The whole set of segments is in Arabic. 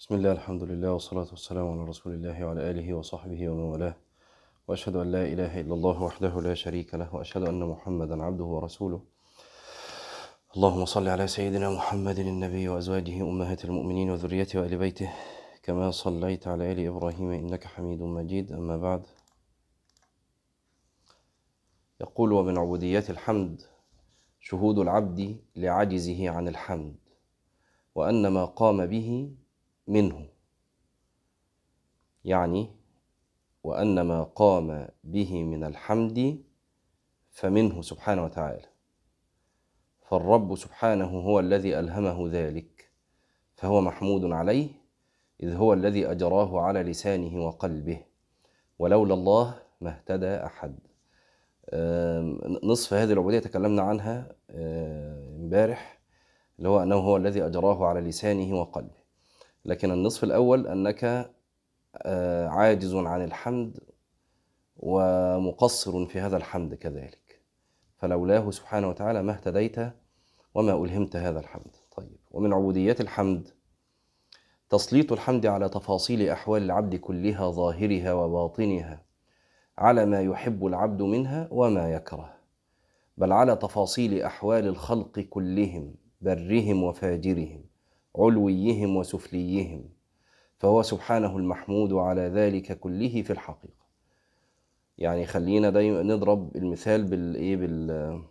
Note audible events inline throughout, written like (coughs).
بسم الله الحمد لله والصلاة والسلام على رسول الله وعلى آله وصحبه ومن والاه. وأشهد أن لا إله إلا الله وحده لا شريك له وأشهد أن محمدا عبده ورسوله. اللهم صل على سيدنا محمد النبي وأزواجه أمهات المؤمنين وذريته وآل بيته كما صليت على آل إبراهيم إنك حميد مجيد. أما بعد يقول ومن عبوديات الحمد شهود العبد لعجزه عن الحمد وأن ما قام به منه. يعني وأن ما قام به من الحمد فمنه سبحانه وتعالى. فالرب سبحانه هو الذي ألهمه ذلك فهو محمود عليه إذ هو الذي أجراه على لسانه وقلبه. ولولا الله ما اهتدى أحد. نصف هذه العبودية تكلمنا عنها امبارح اللي هو أنه هو الذي أجراه على لسانه وقلبه. لكن النصف الأول أنك عاجز عن الحمد ومقصر في هذا الحمد كذلك. فلولاه سبحانه وتعالى ما اهتديت وما ألهمت هذا الحمد. طيب ومن عبوديات الحمد تسليط الحمد على تفاصيل أحوال العبد كلها ظاهرها وباطنها على ما يحب العبد منها وما يكره بل على تفاصيل أحوال الخلق كلهم برهم وفاجرهم. علويهم وسفليهم فهو سبحانه المحمود على ذلك كله في الحقيقة. يعني خلينا دايما نضرب المثال بالايه بال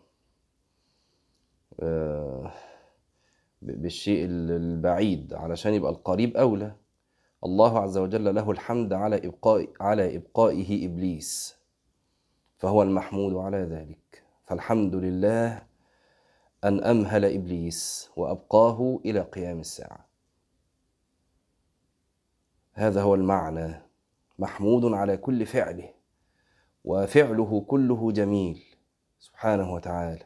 بالشيء البعيد علشان يبقى القريب أولى. الله عز وجل له الحمد على إبقاء على إبقائه إبليس فهو المحمود على ذلك. فالحمد لله أن أمهل إبليس وأبقاه إلى قيام الساعة. هذا هو المعنى محمود على كل فعله وفعله كله جميل سبحانه وتعالى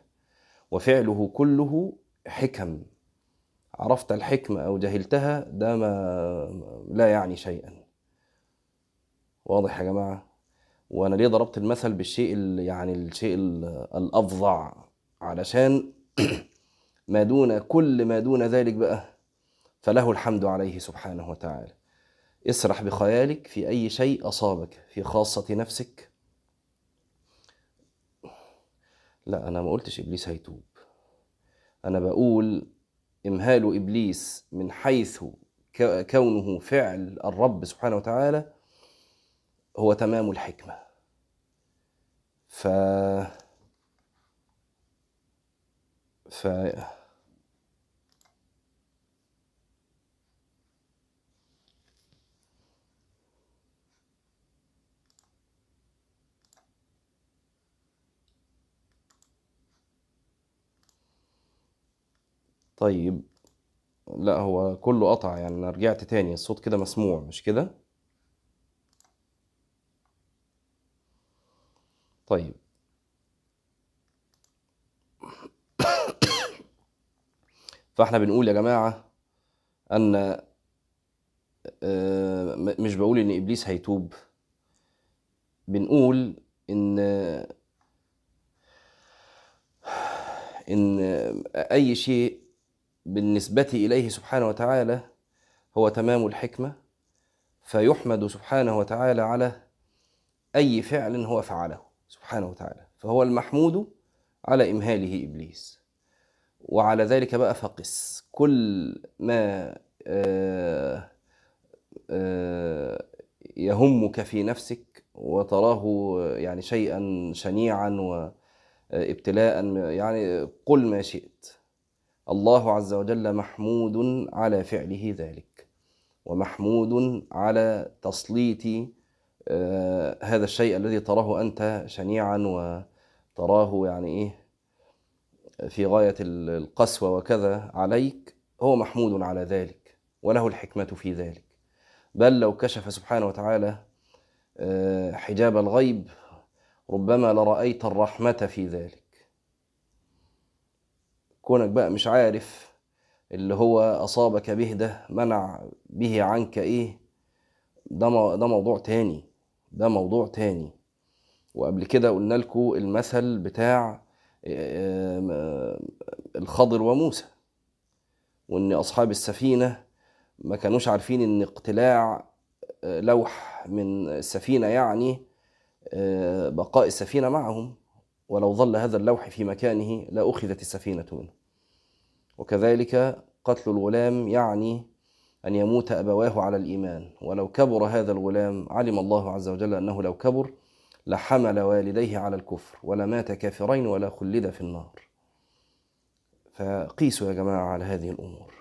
وفعله كله حكم. عرفت الحكمة أو جهلتها ده ما لا يعني شيئا. واضح يا جماعة؟ وأنا ليه ضربت المثل بالشيء يعني الشيء الأفظع؟ علشان ما دون كل ما دون ذلك بقى فله الحمد عليه سبحانه وتعالى. اسرح بخيالك في أي شيء أصابك في خاصة نفسك. لا أنا ما قلتش إبليس هيتوب. أنا بقول إمهال إبليس من حيث كونه فعل الرب سبحانه وتعالى هو تمام الحكمة. ف ف طيب. لا هو كله قطع يعني أنا رجعت تاني الصوت كده مسموع مش كده؟ طيب. فاحنا بنقول يا جماعة أن مش بقول إن إبليس هيتوب. بنقول إن إن أي شيء بالنسبة إليه سبحانه وتعالى هو تمام الحكمة فيحمد سبحانه وتعالى على أي فعل هو فعله سبحانه وتعالى. فهو المحمود على إمهاله إبليس. وعلى ذلك بقى فقس. كل ما يهمك في نفسك وتراه يعني شيئا شنيعا وابتلاء يعني قل ما شئت. الله عز وجل محمود على فعله ذلك ومحمود على تسليط هذا الشيء الذي تراه أنت شنيعا وتراه يعني إيه في غاية القسوة وكذا عليك هو محمود على ذلك وله الحكمة في ذلك. بل لو كشف سبحانه وتعالى حجاب الغيب ربما لرأيت الرحمة في ذلك. كونك بقى مش عارف اللي هو أصابك به ده منع به عنك إيه ده ده موضوع تاني ده موضوع تاني. وقبل كده قلنا لكم المثل بتاع الخضر وموسى وإن أصحاب السفينة ما كانوش عارفين إن اقتلاع آه، لوح من السفينة يعني آه، بقاء السفينة معهم. ولو ظل هذا اللوح في مكانه لأخذت السفينة منه. وكذلك قتل الغلام يعني أن يموت أبواه على الإيمان. ولو كبر هذا الغلام علم الله عز وجل أنه لو كبر لحمل والديه على الكفر ولا مات كافرين ولا خلد في النار. فقيسوا يا جماعة على هذه الأمور.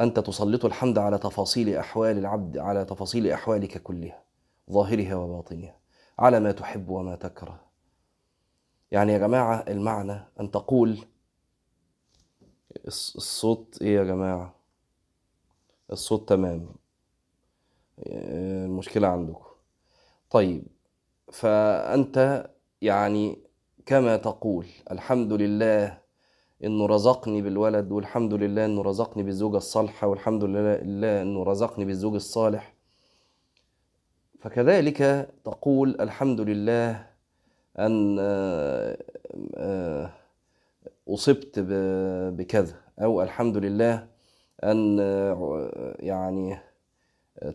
أنت تسلط الحمد على تفاصيل أحوال العبد على تفاصيل أحوالك كلها ظاهرها وباطنها على ما تحب وما تكره. يعني يا جماعة المعنى أن تقول الصوت إيه يا جماعة؟ الصوت تمام. المشكلة عندكم. طيب فأنت يعني كما تقول الحمد لله إنه رزقني بالولد والحمد لله إنه رزقني بالزوجة الصالحة والحمد لله إنه رزقني بالزوج الصالح. فكذلك تقول الحمد لله أن آه، آه، أصبت بكذا أو الحمد لله أن آه، يعني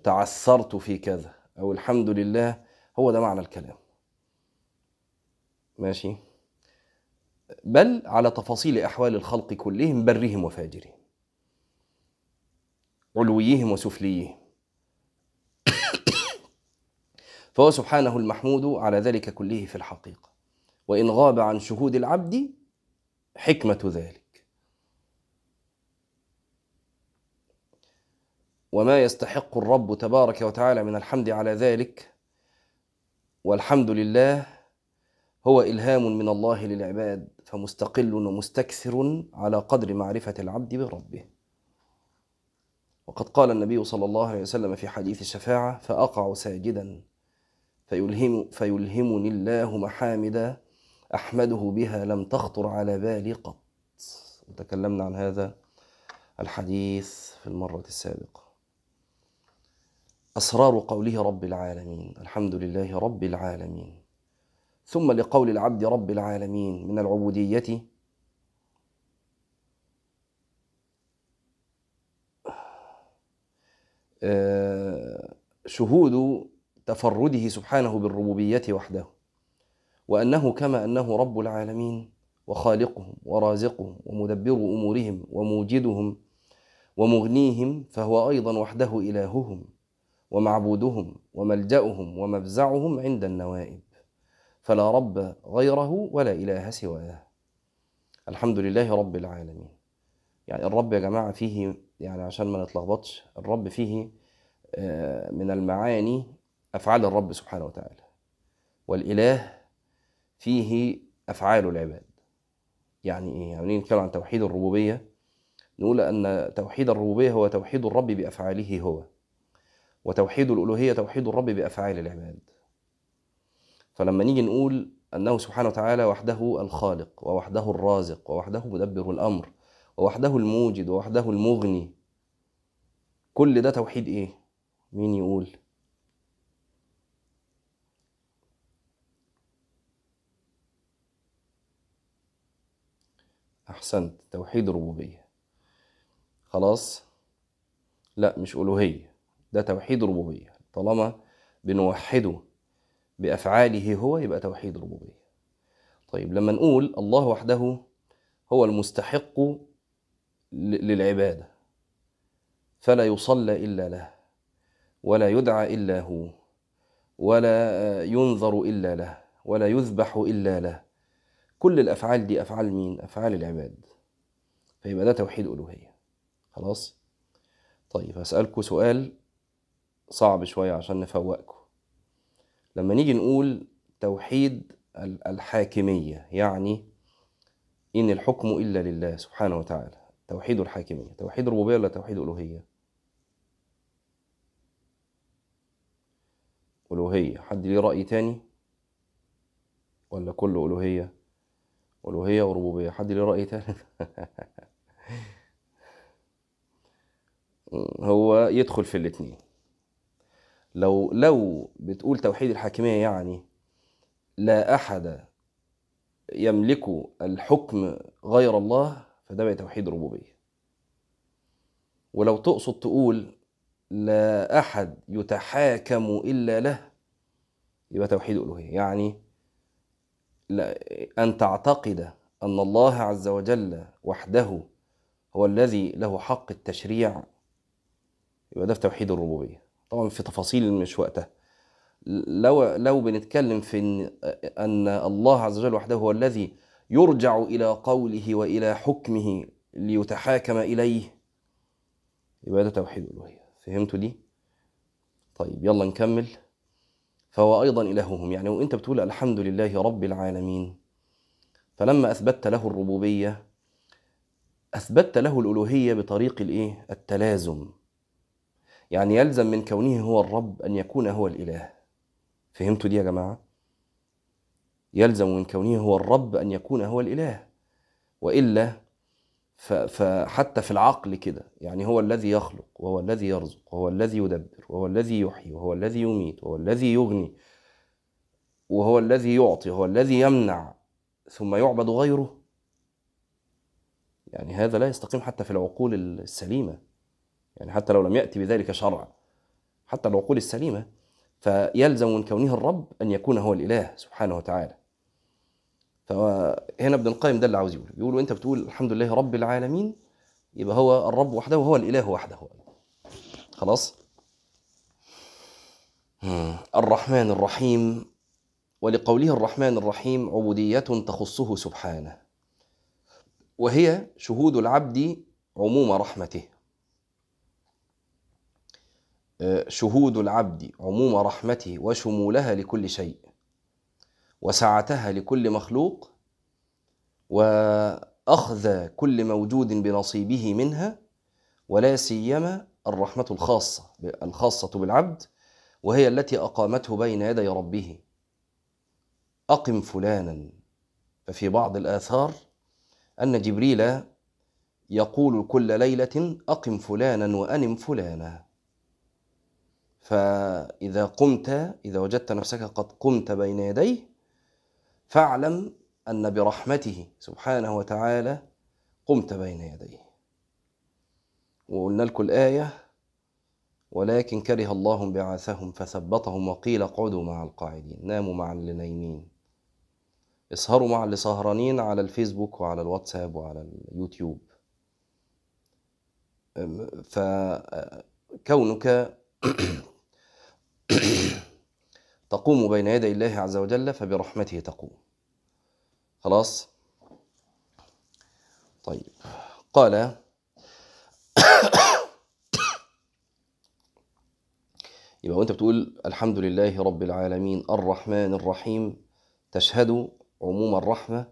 تعثرت في كذا أو الحمد لله هو ده معنى الكلام. ماشي؟ بل على تفاصيل أحوال الخلق كلهم برهم وفاجرهم. علويهم وسفليهم. (coughs) فهو سبحانه المحمود على ذلك كله في الحقيقة. وإن غاب عن شهود العبد حكمة ذلك. وما يستحق الرب تبارك وتعالى من الحمد على ذلك والحمد لله هو إلهام من الله للعباد فمستقل ومستكثر على قدر معرفة العبد بربه. وقد قال النبي صلى الله عليه وسلم في حديث الشفاعة فأقع ساجدا فيلهم فيلهمني الله محامد أحمده بها لم تخطر على بالي قط. وتكلمنا عن هذا الحديث في المرة السابقة. أسرار قوله رب العالمين الحمد لله رب العالمين. ثم لقول العبد رب العالمين من العبودية. آه، شهود تفرده سبحانه بالربوبية وحده وأنه كما أنه رب العالمين وخالقهم ورازقهم ومدبر أمورهم وموجدهم ومغنيهم فهو أيضا وحده إلههم. ومعبودهم وملجأهم ومفزعهم عند النوائب. فلا رب غيره ولا إله سواه. الحمد لله رب العالمين. يعني الرب يا جماعة فيه يعني عشان ما نتلخبطش الرب فيه آه، من المعاني أفعال الرب سبحانه وتعالى. والإله فيه أفعال العباد. يعني إيه؟ يعني نتكلم عن توحيد الربوبية نقول أن توحيد الربوبية هو توحيد الرب بأفعاله هو. وتوحيد الألوهية توحيد الرب بأفعال العباد فلما نيجي نقول أنه سبحانه وتعالى وحده الخالق ووحده الرازق ووحده مدبر الأمر ووحده الموجد ووحده المغني كل ده توحيد إيه؟ مين يقول؟ أحسنت توحيد ربوبية خلاص لا مش ألوهية ده توحيد ربوبية. طالما بنوحده بأفعاله هو يبقى توحيد ربوبية. طيب لما نقول الله وحده هو المستحق للعبادة فلا يصلى إلا له ولا يدعى إلا هو ولا ينظر إلا له ولا يذبح إلا له. كل الأفعال دي أفعال مين؟ أفعال العباد. فيبقى ده توحيد ألوهية. خلاص؟ طيب هسألكوا سؤال صعب شوية عشان نفوقكم. لما نيجي نقول توحيد الحاكمية يعني إن الحكم إلا لله سبحانه وتعالى. توحيد الحاكمية. توحيد ربوبية ولا توحيد ألوهية ألوهية. حد ليه رأي تاني؟ ولا كله ألوهية؟ ألوهية وربوبية. حد ليه رأي تاني؟ (laughs) هو يدخل في الاتنين. لو لو بتقول توحيد الحاكمية يعني لا أحد يملك الحكم غير الله فده بقى توحيد ربوبية. ولو تقصد تقول لا أحد يتحاكم إلا له يبقى توحيد الألوهية يعني لا أن تعتقد أن الله عز وجل وحده هو الذي له حق التشريع يبقى ده في توحيد الربوبية. طبعا في تفاصيل مش وقتها. لو لو بنتكلم في إن أن الله عز وجل وحده هو الذي يرجع إلى قوله وإلى حكمه ليتحاكم إليه. يبقى ده توحيد الالوهيه فهمتوا دي؟ طيب يلا نكمل. فهو أيضا إلههم. يعني وأنت بتقول الحمد لله رب العالمين. فلما اثبتت له الربوبية اثبتت له الألوهية بطريق الإيه؟ التلازم. يعني يلزم من كونه هو الرب أن يكون هو الإله. فهمتوا دي يا جماعة؟ يلزم من كونه هو الرب أن يكون هو الإله. وإلا فحتى في العقل كده يعني هو الذي يخلق وهو الذي يرزق وهو الذي يدبر وهو الذي يحيي وهو الذي يميت وهو الذي يغني وهو الذي يعطي وهو الذي يمنع ثم يعبد غيره. يعني هذا لا يستقيم حتى في العقول السليمة. يعني حتى لو لم يأتي بذلك شرع حتى العقول السليمة فيلزم من كونه الرب أن يكون هو الإله سبحانه وتعالى. فهنا ابن القيم ده اللي عاوز يقوله. بيقول انت بتقول الحمد لله رب العالمين يبقى هو الرب وحده وهو الإله وحده. خلاص؟ الرحمن الرحيم. ولقوله الرحمن الرحيم عبودية تخصه سبحانه. وهي شهود العبد عموم رحمته. شهود العبد عموم رحمته وشمولها لكل شيء وسعتها لكل مخلوق وأخذ كل موجود بنصيبه منها ولا سيما الرحمة الخاصة الخاصة بالعبد وهي التي أقامته بين يدي ربه. أقم فلانا. ففي بعض الآثار أن جبريل يقول كل ليلة أقم فلانا وأنم فلانا. فإذا قمت إذا وجدت نفسك قد قمت بين يديه فاعلم أن برحمته سبحانه وتعالى قمت بين يديه. وقلنا لكم الآية ولكن كره الله بعاثهم فثبطهم وقيل اقعدوا مع القاعدين ناموا مع اللي نايمين اسهروا مع اللي سهرانين على الفيسبوك وعلى الواتساب وعلى اليوتيوب. فكونك (clears throat) (coughs) تقوم بين يدي الله عز وجل فبرحمته تقوم. خلاص؟ طيب. قال (coughs) يبقى وأنت بتقول الحمد لله رب العالمين الرحمن الرحيم تشهد عموم الرحمة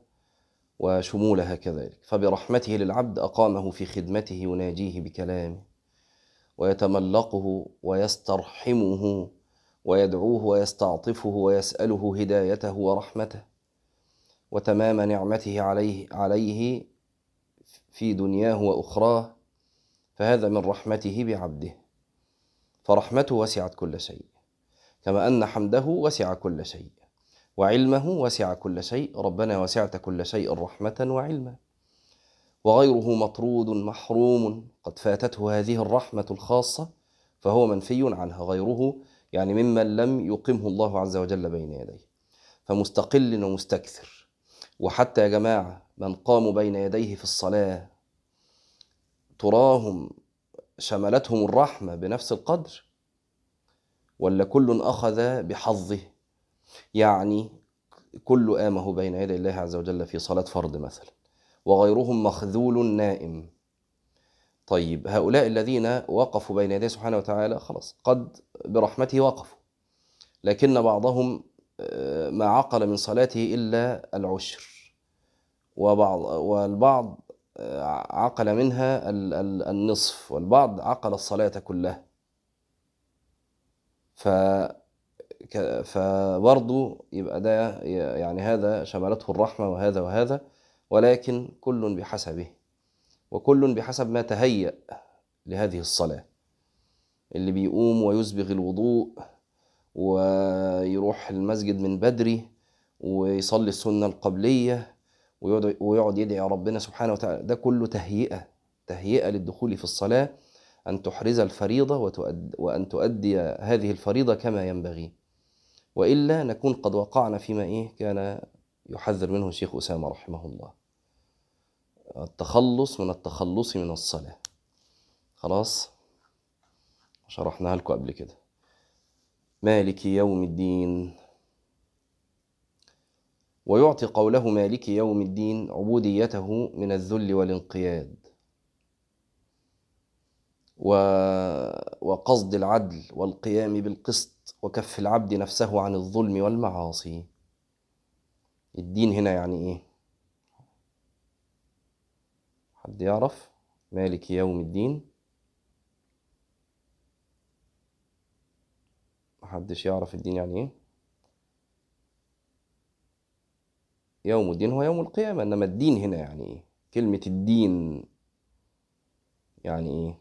وشمولها كذلك. فبرحمته للعبد أقامه في خدمته يناجيه بكلامه ويتملقه ويسترحمه ويدعوه ويستعطفه ويسأله هدايته ورحمته وتمام نعمته عليه عليه في دنياه وأخراه فهذا من رحمته بعبده. فرحمته وسعت كل شيء كما أن حمده وسع كل شيء وعلمه وسع كل شيء ربنا وسعت كل شيء رحمة وعلما. وغيره مطرود محروم قد فاتته هذه الرحمة الخاصة فهو منفي عنها غيره يعني ممن لم يقمه الله عز وجل بين يديه. فمستقل ومستكثر. وحتى يا جماعة من قاموا بين يديه في الصلاة تراهم شملتهم الرحمة بنفس القدر. ولا كل أخذ بحظه. يعني كل آمه بين يدي الله عز وجل في صلاة فرض مثلا. وغيرهم مخذول نائم. طيب هؤلاء الذين وقفوا بين يديه سبحانه وتعالى خلاص قد برحمته وقفوا لكن بعضهم ما عقل من صلاته إلا العشر وبعض والبعض عقل منها النصف والبعض عقل الصلاة كلها. ف فبرضه يبقى ده يعني هذا شملته الرحمة وهذا وهذا ولكن كل بحسبه. وكل بحسب ما تهيأ لهذه الصلاة. اللي بيقوم ويسبغ الوضوء ويروح المسجد من بدري ويصلي السنة القبلية ويقعد يدعي ربنا سبحانه وتعالى ده كله تهيئة تهيئة للدخول في الصلاة أن تحرز الفريضة وأن تؤدي هذه الفريضة كما ينبغي. وإلا نكون قد وقعنا فيما إيه كان يحذر منه الشيخ أسامة رحمه الله. التخلص من التخلص من الصلاة. خلاص؟ شرحناها لكم قبل كده. مالك يوم الدين؟ ويعطي قوله مالك يوم الدين عبوديته من الذل والانقياد. وقصد العدل والقيام بالقسط وكف العبد نفسه عن الظلم والمعاصي. الدين هنا يعني إيه؟ حد يعرف؟ مالك يوم الدين؟ محدش يعرف الدين يعني إيه؟ يوم الدين هو يوم القيامة إنما الدين هنا يعني إيه؟ كلمة الدين يعني إيه؟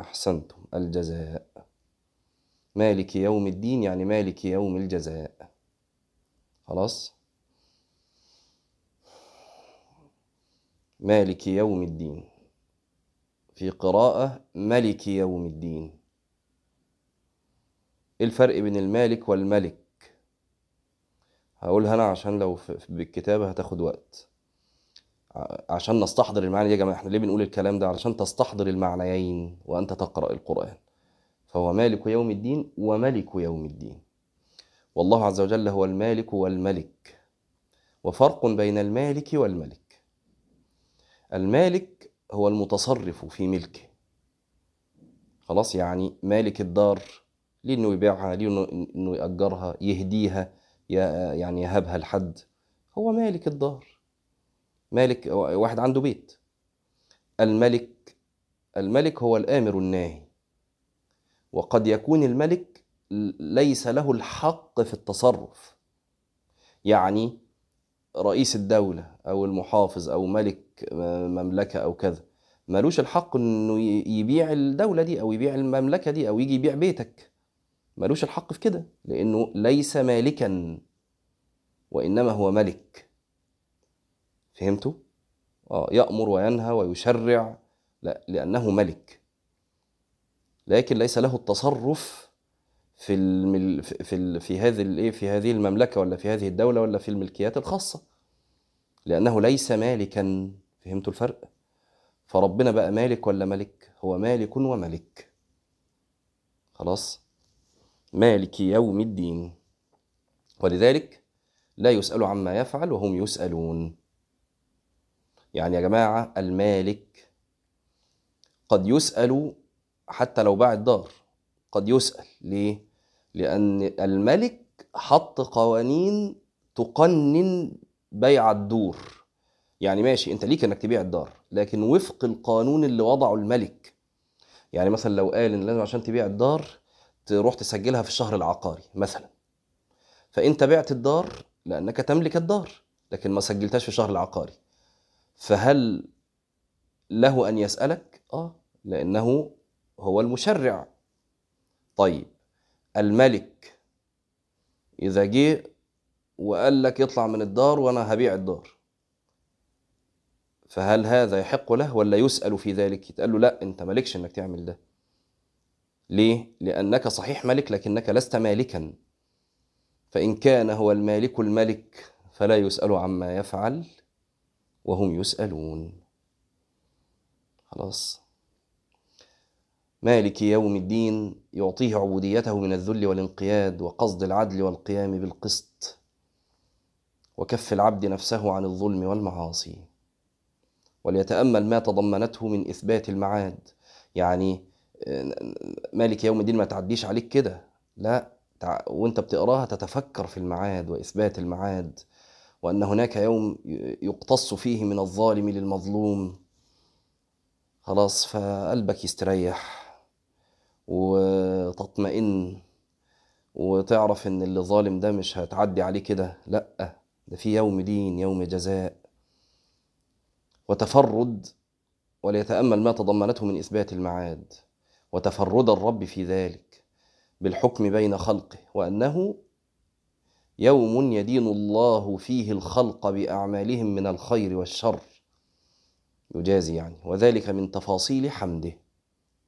أحسنتم الجزاء. مالك يوم الدين يعني مالك يوم الجزاء. خلاص؟ مالك يوم الدين. في قراءة ملك يوم الدين. إيه الفرق بين المالك والملك؟ هقولها أنا عشان لو بالكتابة هتاخد وقت. عشان نستحضر المعاني دي يا جماعة إحنا ليه بنقول الكلام ده؟ علشان تستحضر المعنيين وأنت تقرأ القرآن. فهو مالك يوم الدين وملك يوم الدين. والله عز وجل هو المالك والملك. وفرق بين المالك والملك. المالك هو المتصرف في ملكه. خلاص يعني مالك الدار ليه انه يبيعها ليه إنه يأجرها يهديها يعني يهبها لحد. هو مالك الدار. مالك واحد عنده بيت. الملك الملك هو الآمر الناهي. وقد يكون الملك ليس له الحق في التصرف. يعني رئيس الدولة أو المحافظ أو ملك مملكة أو كذا. ملوش الحق إنه يبيع الدولة دي أو يبيع المملكة دي أو يجي يبيع بيتك. ملوش الحق في كده لأنه ليس مالكا وإنما هو ملك. فهمتوا؟ آه يأمر وينهى ويشرع لا لأنه ملك. لكن ليس له التصرف في المل... في ال... في هذه الايه في هذه المملكة ولا في هذه الدولة ولا في الملكيات الخاصة. لأنه ليس مالكا. فهمتوا الفرق؟ فربنا بقى مالك ولا ملك؟ هو مالك وملك. خلاص؟ مالك يوم الدين. ولذلك لا يسأل عما يفعل وهم يسألون. يعني يا جماعة المالك قد يسأل حتى لو باع الدار. قد يسأل. ليه؟ لأن الملك حط قوانين تقنن بيع الدور. يعني ماشي انت ليك انك تبيع الدار لكن وفق القانون اللي وضعه الملك. يعني مثلا لو قال إن لازم عشان تبيع الدار تروح تسجلها في الشهر العقاري مثلا. فانت بعت الدار لأنك تملك الدار لكن ما سجلتهاش في الشهر العقاري. فهل له أن يسألك؟ آه لأنه هو المشرع. طيب الملك إذا جه وقال لك يطلع من الدار وأنا هبيع الدار. فهل هذا يحق له ولا يسأل في ذلك؟ يتقال له لا أنت مالكش إنك تعمل ده. ليه؟ لأنك صحيح ملك لكنك لست مالكا. فإن كان هو المالك الملك فلا يسأل عما يفعل وهم يسألون. خلاص. مالك يوم الدين يعطيه عبوديته من الذل والانقياد وقصد العدل والقيام بالقسط وكف العبد نفسه عن الظلم والمعاصي. وليتأمل ما تضمنته من إثبات المعاد. يعني مالك يوم الدين ما تعديش عليك كده. لا وانت بتقراها تتفكر في المعاد وإثبات المعاد وأن هناك يوم يقتص فيه من الظالم للمظلوم. خلاص فقلبك يستريح وتطمئن وتعرف إن اللي ظالم ده مش هتعدي عليه كده. لأ ده في يوم دين يوم جزاء. وتفرد وليتأمل ما تضمنته من إثبات المعاد وتفرد الرب في ذلك بالحكم بين خلقه وأنه يوم يدين الله فيه الخلق بأعمالهم من الخير والشر. يجازي يعني. وذلك من تفاصيل حمده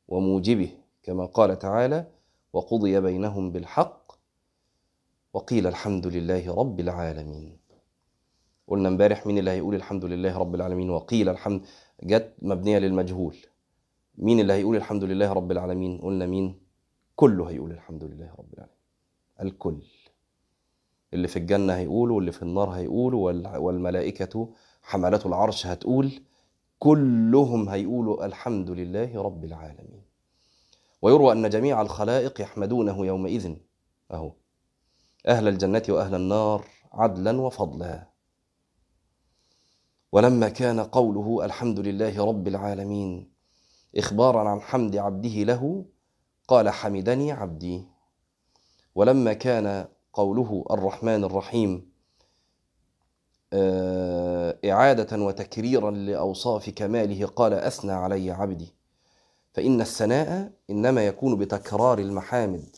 وموجبه كما قال تعالى وقضي بينهم بالحق وقيل الحمد لله رب العالمين قلنا امبارح مين اللي هيقول الحمد لله رب العالمين؟ وقيل الحمد جت مبنية للمجهول. مين اللي هيقول الحمد لله رب العالمين؟ قلنا مين؟ كله هيقول الحمد لله رب العالمين. الكل. اللي في الجنة هيقول واللي في النار هيقول والملائكة حملة العرش هتقول كلهم هيقولوا الحمد لله رب العالمين. ويروى أن جميع الخلائق يحمدونه يومئذ. أهو. أهل الجنة وأهل النار عدلا وفضلا. ولما كان قوله الحمد لله رب العالمين إخبارا عن حمد عبده له قال حمدني عبدي. ولما كان قوله الرحمن الرحيم آه، إعادة وتكريرا لأوصاف كماله قال أثنى علي عبدي. فإن الثناء إنما يكون بتكرار المحامد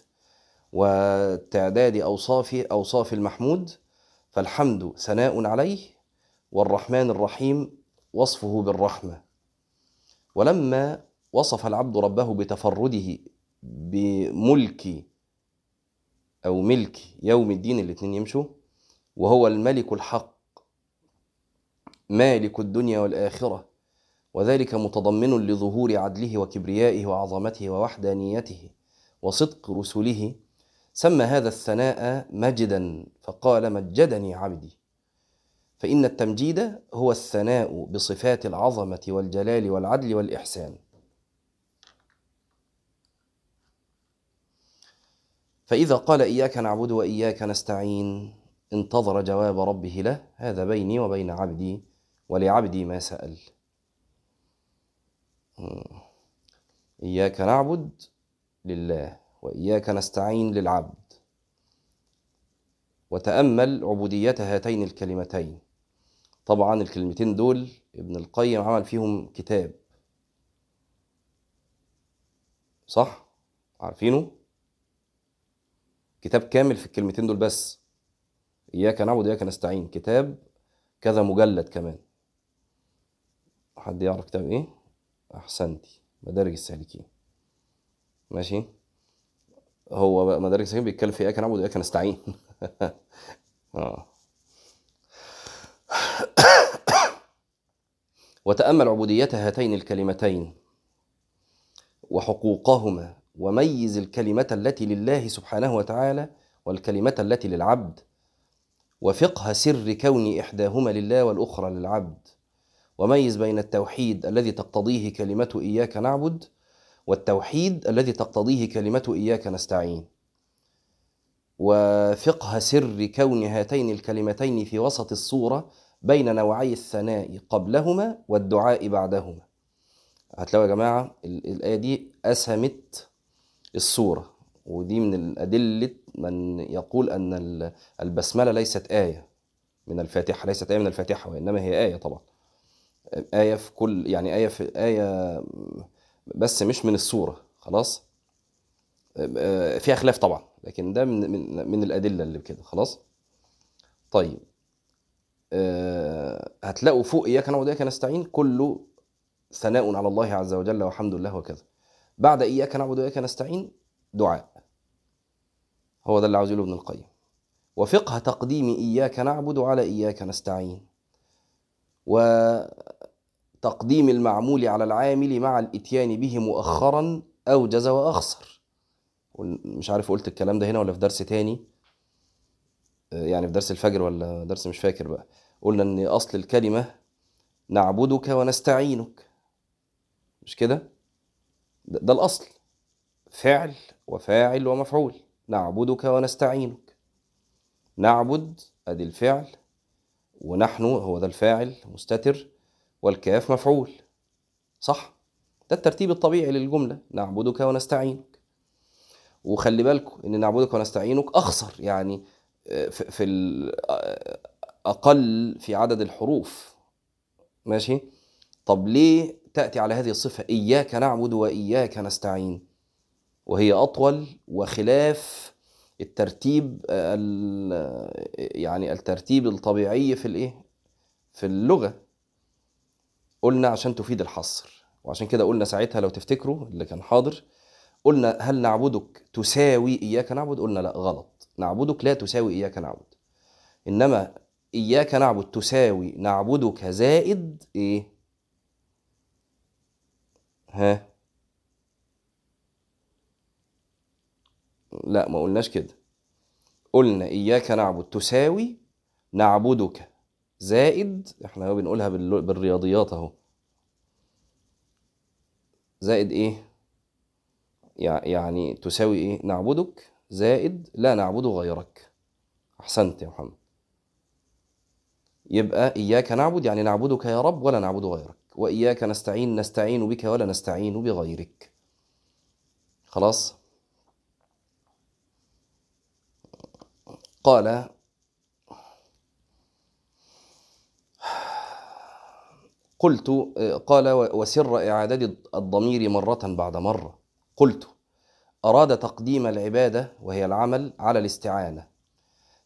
وتعداد أوصاف أوصاف المحمود فالحمد ثناء عليه والرحمن الرحيم وصفه بالرحمة. ولما وصف العبد ربه بتفرده بملك أو ملك يوم الدين الاثنين يمشوا وهو الملك الحق مالك الدنيا والآخرة وذلك متضمن لظهور عدله وكبريائه وعظمته ووحدانيته وصدق رسله سمى هذا الثناء مجدا فقال مجدني عبدي. فإن التمجيد هو الثناء بصفات العظمة والجلال والعدل والإحسان. فإذا قال إياك نعبد وإياك نستعين انتظر جواب ربه له هذا بيني وبين عبدي ولعبدي ما سأل. إياك نعبد لله وإياك نستعين للعبد. وتأمل عبودية هاتين الكلمتين. طبعا الكلمتين دول ابن القيم عمل فيهم كتاب. صح؟ عارفينه؟ كتاب كامل في الكلمتين دول بس. إياك نعبد وإياك نستعين. كتاب كذا مجلد كمان. حد يعرف كتاب إيه؟ أحسنتي. مدارج السالكين. ماشي؟ هو مدارج السالكين بيتكلم في إياك نعبد وإياك نستعين. (laughs) آه. وتأمل عبودية هاتين الكلمتين وحقوقهما وميز الكلمة التي لله سبحانه وتعالى والكلمة التي للعبد وفقه سر كون إحداهما لله والأخرى للعبد وميز بين التوحيد الذي تقتضيه كلمة إياك نعبد والتوحيد الذي تقتضيه كلمة إياك نستعين وفقه سر كون هاتين الكلمتين في وسط الصورة بين نوعي الثناء قبلهما والدعاء بعدهما. هتلاقوا يا جماعة الآية دي أسهمت الصورة ودي من الأدلة من يقول أن البسملة ليست آية من الفاتحة ليست آية من الفاتحة وإنما هي آية طبعا. آية في كل يعني آية في آية بس مش من السورة خلاص؟ فيها خلاف طبعا لكن ده من من من الأدلة اللي كده خلاص؟ طيب. هتلاقوا فوق إياك نعبد وإياك نستعين كله ثناء على الله عز وجل والحمد لله وكذا. بعد إياك نعبد وإياك نستعين دعاء. هو ده اللي عاوز يقوله ابن القيم. وفقه تقديم إياك نعبد على إياك نستعين. وتقديم المعمول على العامل مع الإتيان به مؤخرا أوجز وأخسر. مش عارف قلت الكلام ده هنا ولا في درس تاني؟ يعني في درس الفجر ولا درس مش فاكر بقى. قلنا ان أصل الكلمة نعبدك ونستعينك. مش كده؟ ده, ده الأصل. فعل وفاعل ومفعول. نعبدك ونستعينك. نعبد أدي الفعل. ونحن هو ده الفاعل مستتر. والكاف مفعول. صح؟ ده الترتيب الطبيعي للجملة. نعبدك ونستعينك. وخلي بالكم إن نعبدك ونستعينك أخسر. يعني في أقل في عدد الحروف. ماشي؟ طب ليه تأتي على هذه الصفة؟ إياك نعبد وإياك نستعين. وهي أطول وخلاف الترتيب يعني الترتيب الطبيعي في الإيه؟ في اللغة. قلنا عشان تفيد الحصر. وعشان كده قلنا ساعتها لو تفتكروا اللي كان حاضر قلنا هل نعبدك تساوي إياك نعبد؟ قلنا لا غلط. نعبدك لا تساوي إياك نعبد. إنما إياك نعبد تساوي نعبدك زائد إيه؟ ها؟ لا ما قلناش كده. قلنا إياك نعبد تساوي نعبدك زائد إحنا بنقولها بال- بالرياضيات أهو. زائد إيه؟ يع- يعني تساوي إيه؟ نعبدك زائد لا نعبد غيرك. أحسنت يا محمد. يبقى إياك نعبد يعني نعبدك يا رب ولا نعبد غيرك. وإياك نستعين نستعين بك ولا نستعين بغيرك. خلاص؟ قال قلت قال وسر إعادة الضمير مرة بعد مرة. قلت أراد تقديم العبادة وهي العمل على الاستعانة.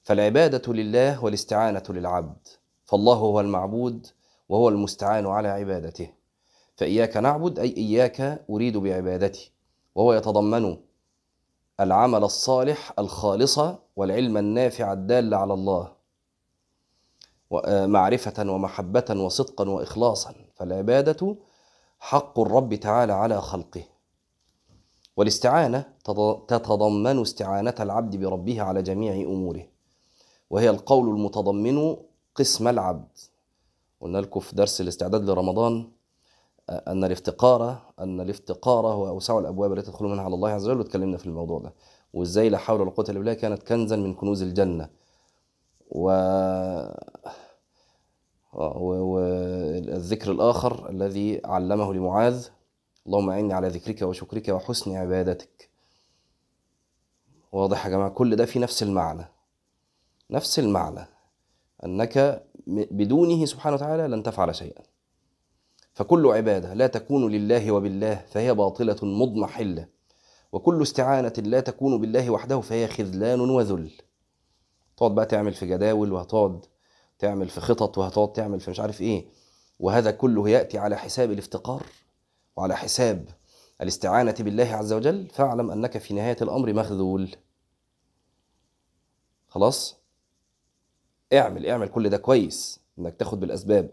فالعبادة لله والاستعانة للعبد. فالله هو المعبود وهو المستعان على عبادته. فإياك نعبد أي إياك أريد بعبادتي. وهو يتضمن العمل الصالح الخالص والعلم النافع الدال على الله. معرفة ومحبة وصدقا وإخلاصا. فالعبادة حق الرب تعالى على خلقه. والاستعانة تتضمن استعانة العبد بربه على جميع أموره. وهي القول المتضمن قسم العبد قلنا لكم في درس الاستعداد لرمضان أن الافتقار أن الافتقار هو أوسع الأبواب التي تدخل منها على الله عز وجل واتكلمنا في الموضوع ده. وإزاي لا حول ولا قوة إلا بالله كانت كنزا من كنوز الجنة. و والذكر الآخر الذي علمه لمعاذ اللهم أعني على ذكرك وشكرك وحسن عبادتك. واضح يا جماعة كل ده في نفس المعنى. نفس المعنى. أنك بدونه سبحانه وتعالى لن تفعل شيئا. فكل عبادة لا تكون لله وبالله فهي باطلة مضمحلة. وكل استعانة لا تكون بالله وحده فهي خذلان وذل. تقعد بقى تعمل في جداول وهتقعد تعمل في خطط وهتقعد تعمل في مش عارف إيه. وهذا كله يأتي على حساب الافتقار وعلى حساب الاستعانة بالله عز وجل. فاعلم أنك في نهاية الأمر مخذول. خلاص؟ اعمل اعمل كل ده كويس إنك تاخد بالأسباب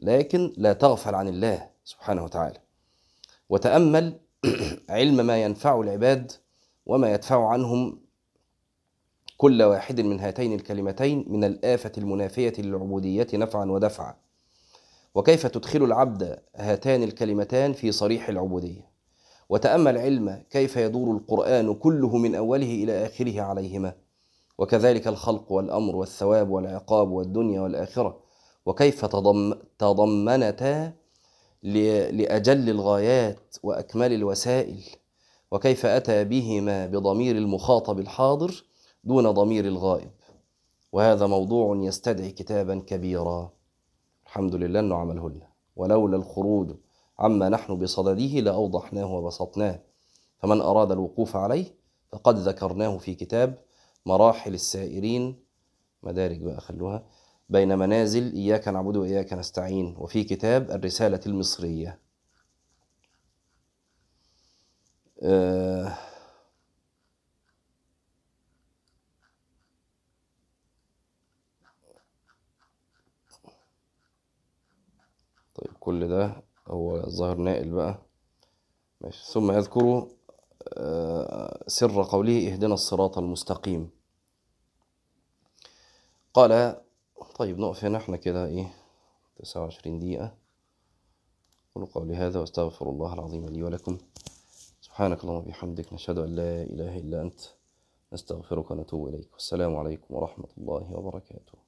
لكن لا تغفل عن الله سبحانه وتعالى. وتأمل (clears throat) علم ما ينفع العباد وما يدفع عنهم كل واحد من هاتين الكلمتين من الآفة المنافية للعبودية نفعا ودفعا. وكيف تدخل العبد هاتان الكلمتان في صريح العبودية؟ وتأمل علم كيف يدور القرآن كله من أوله إلى آخره عليهما؟ وكذلك الخلق والأمر والثواب والعقاب والدنيا والآخرة. وكيف تضم تضمنتا لأجل الغايات وأكمل الوسائل؟ وكيف أتى بهما بضمير المخاطب الحاضر دون ضمير الغائب؟ وهذا موضوع يستدعي كتابا كبيرا. الحمد لله أنه عمله لنا ولولا الخروج عما نحن بصدده لأوضحناه وبسطناه. فمن أراد الوقوف عليه فقد ذكرناه في كتاب مراحل السائرين مدارج بقى خلوها بين منازل إياك نعبد وإياك نستعين وفي كتاب الرسالة المصرية. آه. طيب كل ده هو الظاهر نائل بقى. ماشي. ثم يذكر سر قوله اهدنا الصراط المستقيم. قال طيب نقف هنا إحنا كده إيه تسعة وعشرين دقيقة. قولوا قولي هذا واستغفر الله العظيم لي ولكم. سبحانك اللهم وبحمدك نشهد أن لا إله إلا أنت نستغفرك ونتوب إليك. والسلام عليكم ورحمة الله وبركاته.